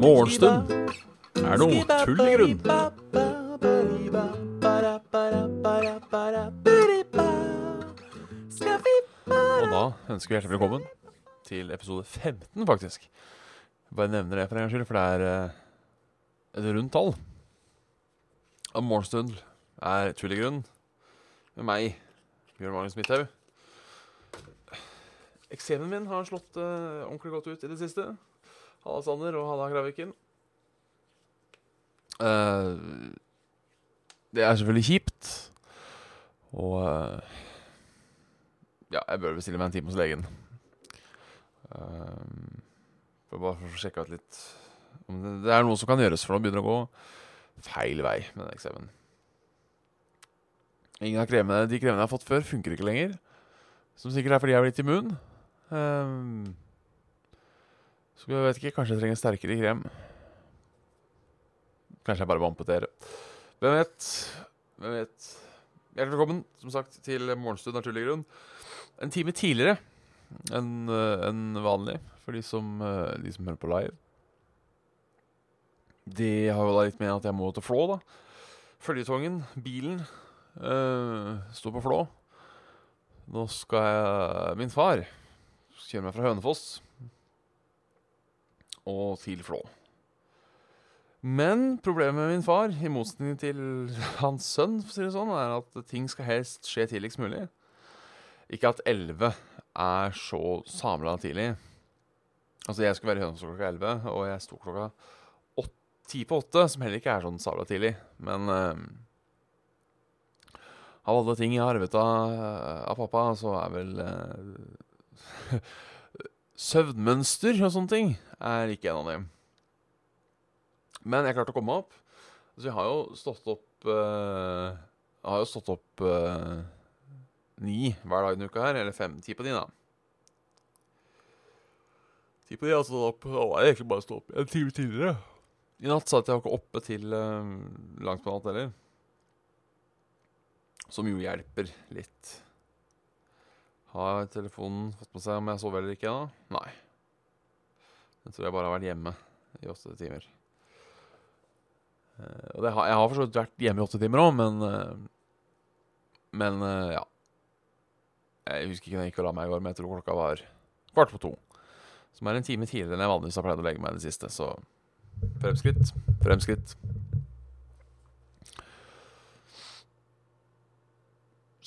Morgenstund er noe tull i grunn. Og da ønsker vi hjertelig velkommen til episode 15, faktisk. Bare nevner det for en gangs skyld, for det er eh, et rundt tall. Og Morgenstund er tull i grunn med meg, Bjørn Magnus Midthaug. Eksemen min har slått uh, ordentlig godt ut i det siste. Halla Sander og halla Graviken. Uh, det er selvfølgelig kjipt. Og uh, ja, jeg bør bestille meg en time hos legen. Uh, for bare for å sjekke ut litt om det, det er noe som kan gjøres, for nå begynner å gå feil vei med den eksemen. Ingen av kremene, de kremene jeg har fått før, funker ikke lenger. Som sikkert er fordi jeg er blitt immun. Um, så jeg vet ikke, kanskje jeg trenger sterkere krem. Kanskje jeg bare må amputere. Hvem vet? Hvem vet? Hjertelig velkommen som sagt, til Morgenstund naturlig grunn. En time tidligere enn en vanlig for de som, uh, de som hører på live. De har jo da litt med at jeg må til Flå, da. Føljetongen, bilen, uh, står på Flå. Nå skal jeg Min far kjøre meg fra Hønefoss og til Flå. Men problemet med min far, i motsetning til hans sønn, sånn, er at ting skal helst skje tidligst mulig. Ikke at 11 er så samla tidlig. Altså, jeg skulle være i Hønefoss klokka 11, og jeg sto klokka 10 på 8, som heller ikke er sånn sabla tidlig. Men uh, av alle ting jeg har arvet av, av, pappa, så er vel uh, Søvnmønster og sånne ting er ikke en av dem. Men jeg klarte å komme opp. Så jeg har jo stått opp uh, Jeg har jo stått opp uh, ni hver dag denne uka her. Eller fem. Ti på ni, da. Ti på ni stått opp. Var jeg egentlig bare stå opp en time tidligere. I natt satt jeg ikke oppe til uh, langt på natt heller. Som jo hjelper litt. Har telefonen fått med seg om jeg sover eller ikke ennå? Nei. Jeg tror jeg bare har vært hjemme i åtte timer. Uh, og har, jeg har for så vidt vært hjemme i åtte timer òg, men uh, Men uh, ja. Jeg husker ikke når jeg gikk og la meg i går, men jeg tror klokka var kvart på to. Som er en time tidligere enn jeg vanligvis har pleid å legge meg i det siste, så fremskritt. Fremskritt.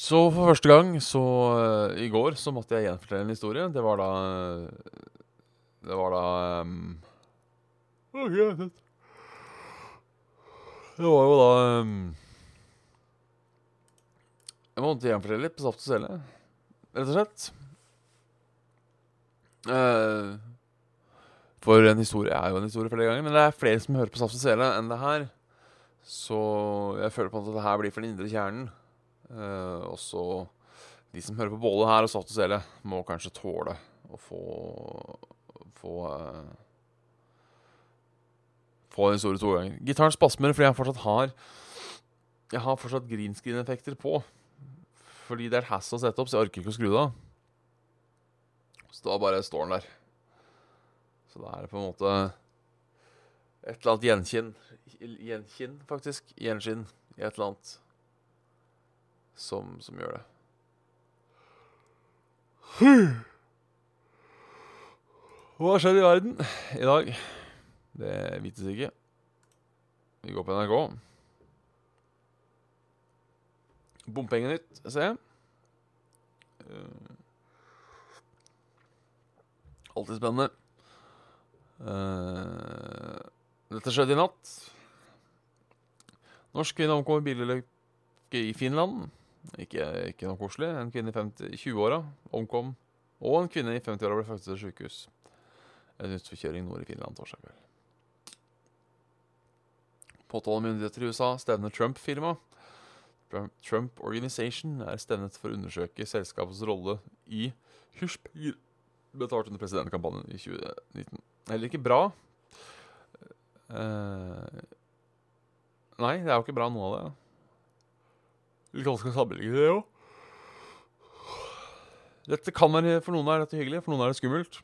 Så for første gang, så i går, så måtte jeg gjenfortelle en historie. Det var da Det var da um, okay, det var jo da um, Jeg måtte gjenfortelle litt på Saft og Sele, rett og slett. Uh, for en historie er jo en historie flere ganger, men det er flere som hører på Saft og Sele enn det her. Så jeg føler på at det her blir for den indre kjernen. Uh, også De som hører på både her og satt og Svele, må kanskje tåle å få Få uh, få en store to ganger. Gitaren spasmer fordi jeg fortsatt har Jeg har fortsatt green screen-effekter på. Fordi det er hass å sette opp, så jeg orker ikke å skru det av. Så da bare står den der. Så da er det på en måte et eller annet gjenkinn Gjenkinn, faktisk. Gjenskinn i et eller annet som, som gjør det. Hva skjedd i verden i dag? Det vites ikke. Vi går på NRK. Bompengenytt, ser jeg. Uh, alltid spennende. Uh, dette skjedde i natt. Norsk kvinne omkom i bilulykke i Finland. Ikke, ikke noe koselig. En kvinne i 20-åra omkom. Og en kvinne i 50-åra ble fraktet til sykehus. En utforkjøring nord i Finland torsdag kveld. Påtalemyndigheter i USA stevner Trump-firma. Trump Organization er stevnet for å undersøke selskapets rolle i hysjpenger betalt under presidentkampanjen i 2019. Heller ikke bra. Uh, nei, det er jo ikke bra, noe av det. Litt vanskelig å sammenligne det òg. Dette kan være, For noen er dette hyggelig, for noen er det skummelt.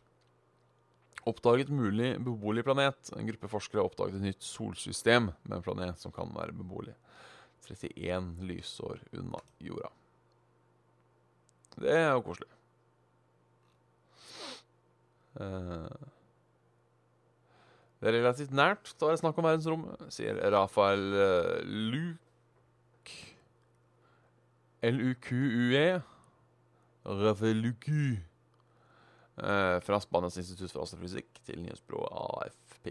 Oppdaget mulig beboelig planet. En gruppe forskere har oppdaget et nytt solsystem med en planet som kan være beboelig. 31 lysår unna jorda. Det er jo koselig. Eh, det er relativt nært da er det snakk om verdensrommet, sier Rafael uh, Luke L-U-Q-U-E. Rafael Lucu. Uh, fra Spanias institutt for astrofysikk til nyhetsbyrået AFP.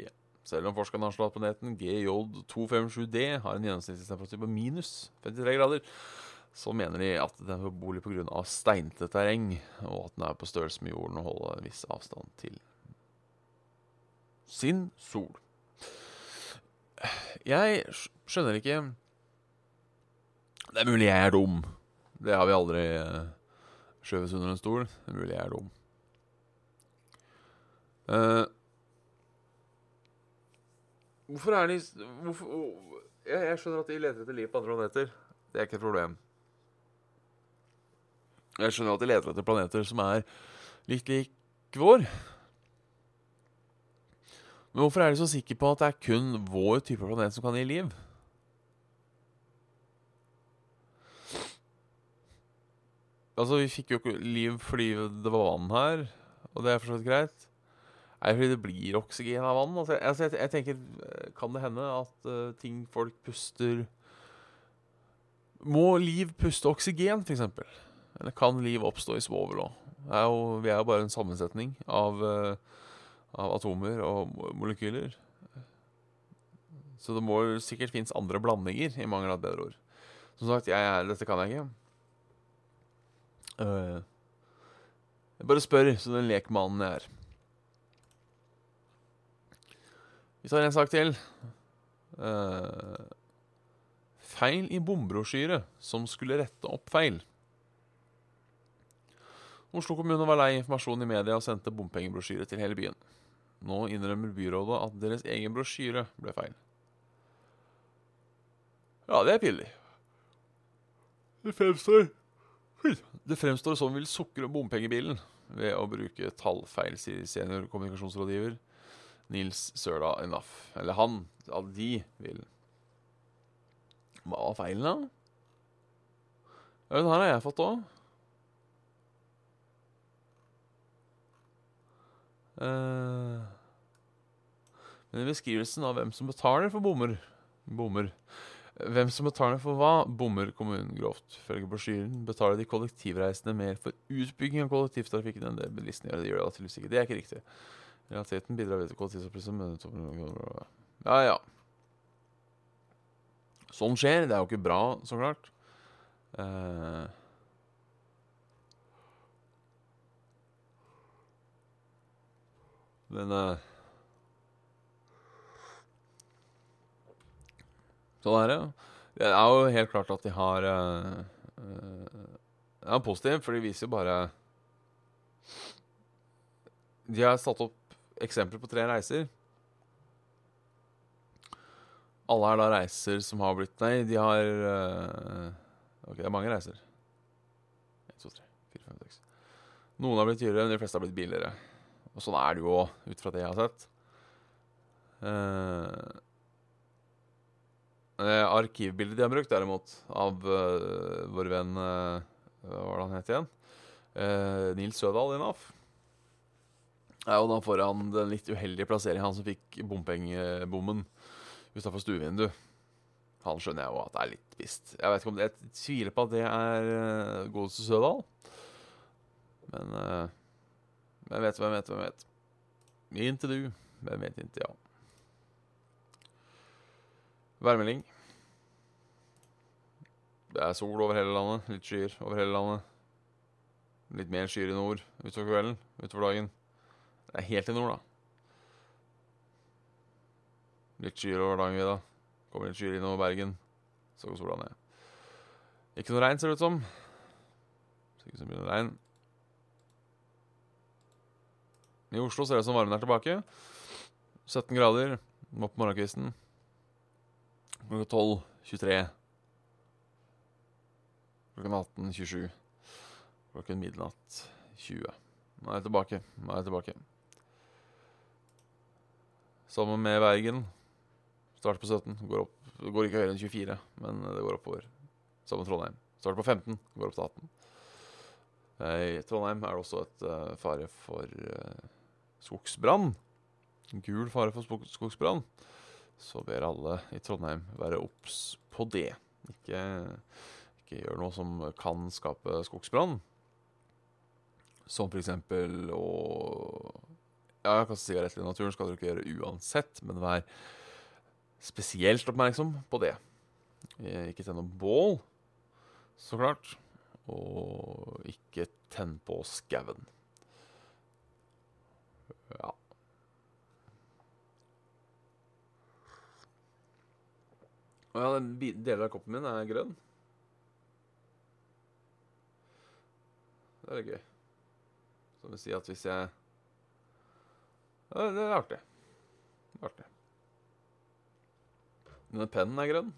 Selv om forskerne har slått planeten GJ257D har en gjennomsnittstemperatur på minus 53 grader, så mener de at den er beboelig pga. steinete terreng, og at den er på størrelse med jorden og holder en viss avstand til sin sol. Jeg skjønner ikke Det er mulig jeg er dum. Det har vi aldri uh, skjøvet under en stol. Det er mulig jeg er dum. Uh, hvorfor er de hvorfor, jeg, jeg, skjønner at de leter etter liv på andre planeter. Det er ikke et problem. Jeg skjønner at de leter etter planeter som er litt lik vår. Men hvorfor er de så sikre på at det er kun vår type planet som kan gi liv? Altså, vi fikk jo ikke liv fordi det var vann her, og det er for så vidt greit. Nei, fordi det blir oksygen av vann. Altså, jeg, jeg, jeg, tenker, Kan det hende at uh, ting folk puster Må liv puste oksygen, f.eks.? Eller kan liv oppstå i svovel òg? Vi er jo bare en sammensetning av, uh, av atomer og molekyler. Så det må sikkert finnes andre blandinger, i mangel av bedre ord. Som sagt, jeg, dette kan jeg ikke. Jeg bare spør, så den lekmannen jeg er. Vi tar en sak til. Uh, feil i bombrosjyre som skulle rette opp feil. Oslo kommune var lei informasjon i media og sendte bompengebrosjyre til hele byen. Nå innrømmer byrådet at deres egen brosjyre ble feil. Ja, det er pinlig. Det fremstår Det fremstår som vil sukre bompengebilen ved å bruke tallfeil, sier senior kommunikasjonsrådgiver Nils Søla Enough. Eller han. At de vil. Hva var feilen, da? Ja, den her har jeg fått òg. Uh, men i beskrivelsen av hvem som betaler for bommer Bommer Hvem som betaler for hva, bommer kommunen grovt. Følge brosjyren betaler de kollektivreisende mer for utbygging av kollektivtrafikken enn det bilistene gjør. Det gjør det tydeligvis ikke. Det er ikke riktig. Realiteten bidrar ved kollektivtrafikken Ja, ja. Sånn skjer. Det er jo ikke bra, så klart. Uh, men uh, Sånn er det. Det er jo helt klart at de har uh, Det er positivt, for de viser jo bare De har satt opp eksempler på tre reiser. Alle er da reiser som har blitt Nei, de har uh, Ok, det er mange reiser. 1, 2, 3, 4, 5, 6. Noen har blitt dyrere, men de fleste har blitt billigere. Og sånn er det jo òg, ut fra det jeg har sett. Uh, Eh, arkivbildet de har brukt, derimot, av uh, vår venn uh, Hva var det han het igjen? Uh, Nils Sødal Inaf. Er jo da foran den litt uheldige plasseringen han som fikk bompengebommen utafor stuevinduet. Han skjønner jeg jo at det er litt visst. Jeg vet ikke om det, jeg tviler på at det er uh, godeste Sødal. Men uh, hvem vet, hvem vet, hvem vet. Inntil du. Hvem vet inntil, ja. Værmelding. Det er sol over hele landet. Litt skyer over hele landet. Litt mer skyer i nord utover kvelden, utover dagen. Det er helt i nord, da. Litt skyer over Dagenvidda. Kommer litt skyer innover Bergen. Så går sola ned. Ikke noe regn, ser det ut som. Ser ikke så mye regn. I Oslo ser det ut som varmen er tilbake. 17 grader. opp morgenkvisten klokka 12, 23, klokka 18, 27, klokken midnatt 20. Nå er jeg tilbake. Nå er jeg tilbake. Sammen med Bergen. Starter på 17. Går, opp, går ikke høyere enn 24, men det går oppover. Sammen med Trondheim. Starter på 15. Går opp til 18. I Trondheim er det også et uh, fare for uh, skogsbrann. Gul fare for skogsbrann. Så ber alle i Trondheim være obs på det. Ikke, ikke gjør noe som kan skape skogsbrann. Som eksempel å Ja, kaste sigaretter i naturen skal du ikke gjøre uansett, men vær spesielt oppmerksom på det. Ikke tenn noe bål, så klart. Og ikke tenn på skauen. Ja. Å ja, den deler av koppen min er grønn. Det er gøy. Som vil si at hvis jeg ja, Det er artig. Det er artig. Denne pennen er grønn.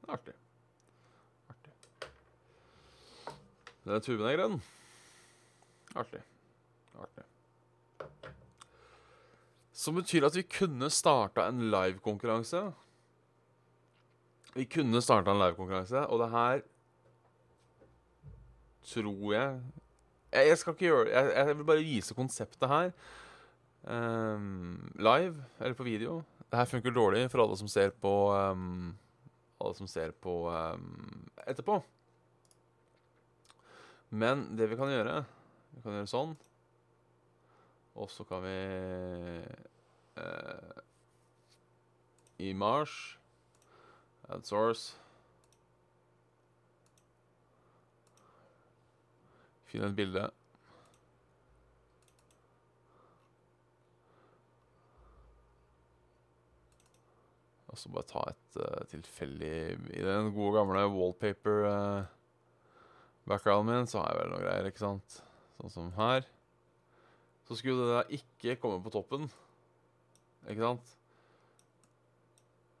Det er artig. Artig. Denne tuben er grønn. Artig. Artig. Som betyr at vi kunne starta en livekonkurranse. Vi kunne starta en livekonkurranse, og det her tror jeg Jeg, skal ikke gjøre jeg, jeg vil bare vise konseptet her. Um, live, eller på video. Det her funker dårlig for alle som ser på um, Alle som ser på um, etterpå. Men det vi kan gjøre Vi kan gjøre sånn. Og så kan vi uh, I Mars Add source. Finn et bilde. Og så bare ta et uh, tilfeldig I den gode, gamle wallpaper-backgrounden uh, min, så har jeg vel noe greier, ikke sant? Sånn som her. Så skulle det da ikke komme på toppen. Ikke sant?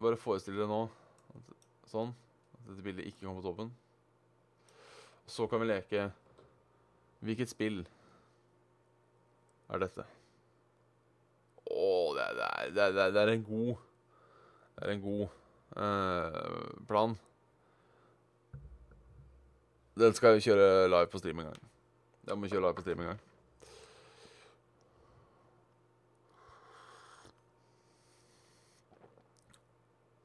Bare forestill deg nå sånn. At dette bildet ikke kommer på toppen. Så kan vi leke Hvilket spill er dette? Å, det, er, det, er, det er en god Det er en god eh, plan. Den skal vi kjøre live på stream en gang. Den må vi kjøre live på stream en gang.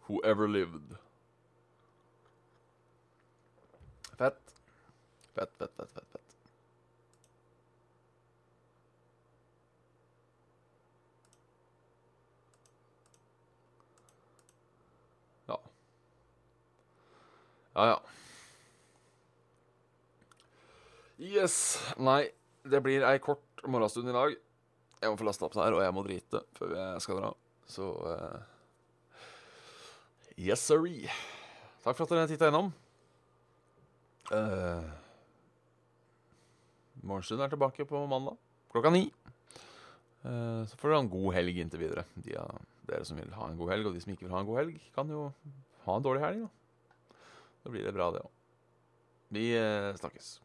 Whoever lived. Fett. Fett, fett, fett, fett. fett. Ja. Ja, ja. Yes. Nei, det blir ei kort morgenstund i dag. Jeg må få lasta opp det her, og jeg må drite før jeg skal dra. Så uh, Yes, sirree. Takk for at dere titta innom. Uh, Morgenstund er tilbake på mandag klokka ni. Uh, så får dere ha en god helg inntil videre. De av dere som vil ha en god helg, og de som ikke vil ha en god helg, kan jo ha en dårlig helg. Da, da blir det bra, det òg. Vi uh, snakkes.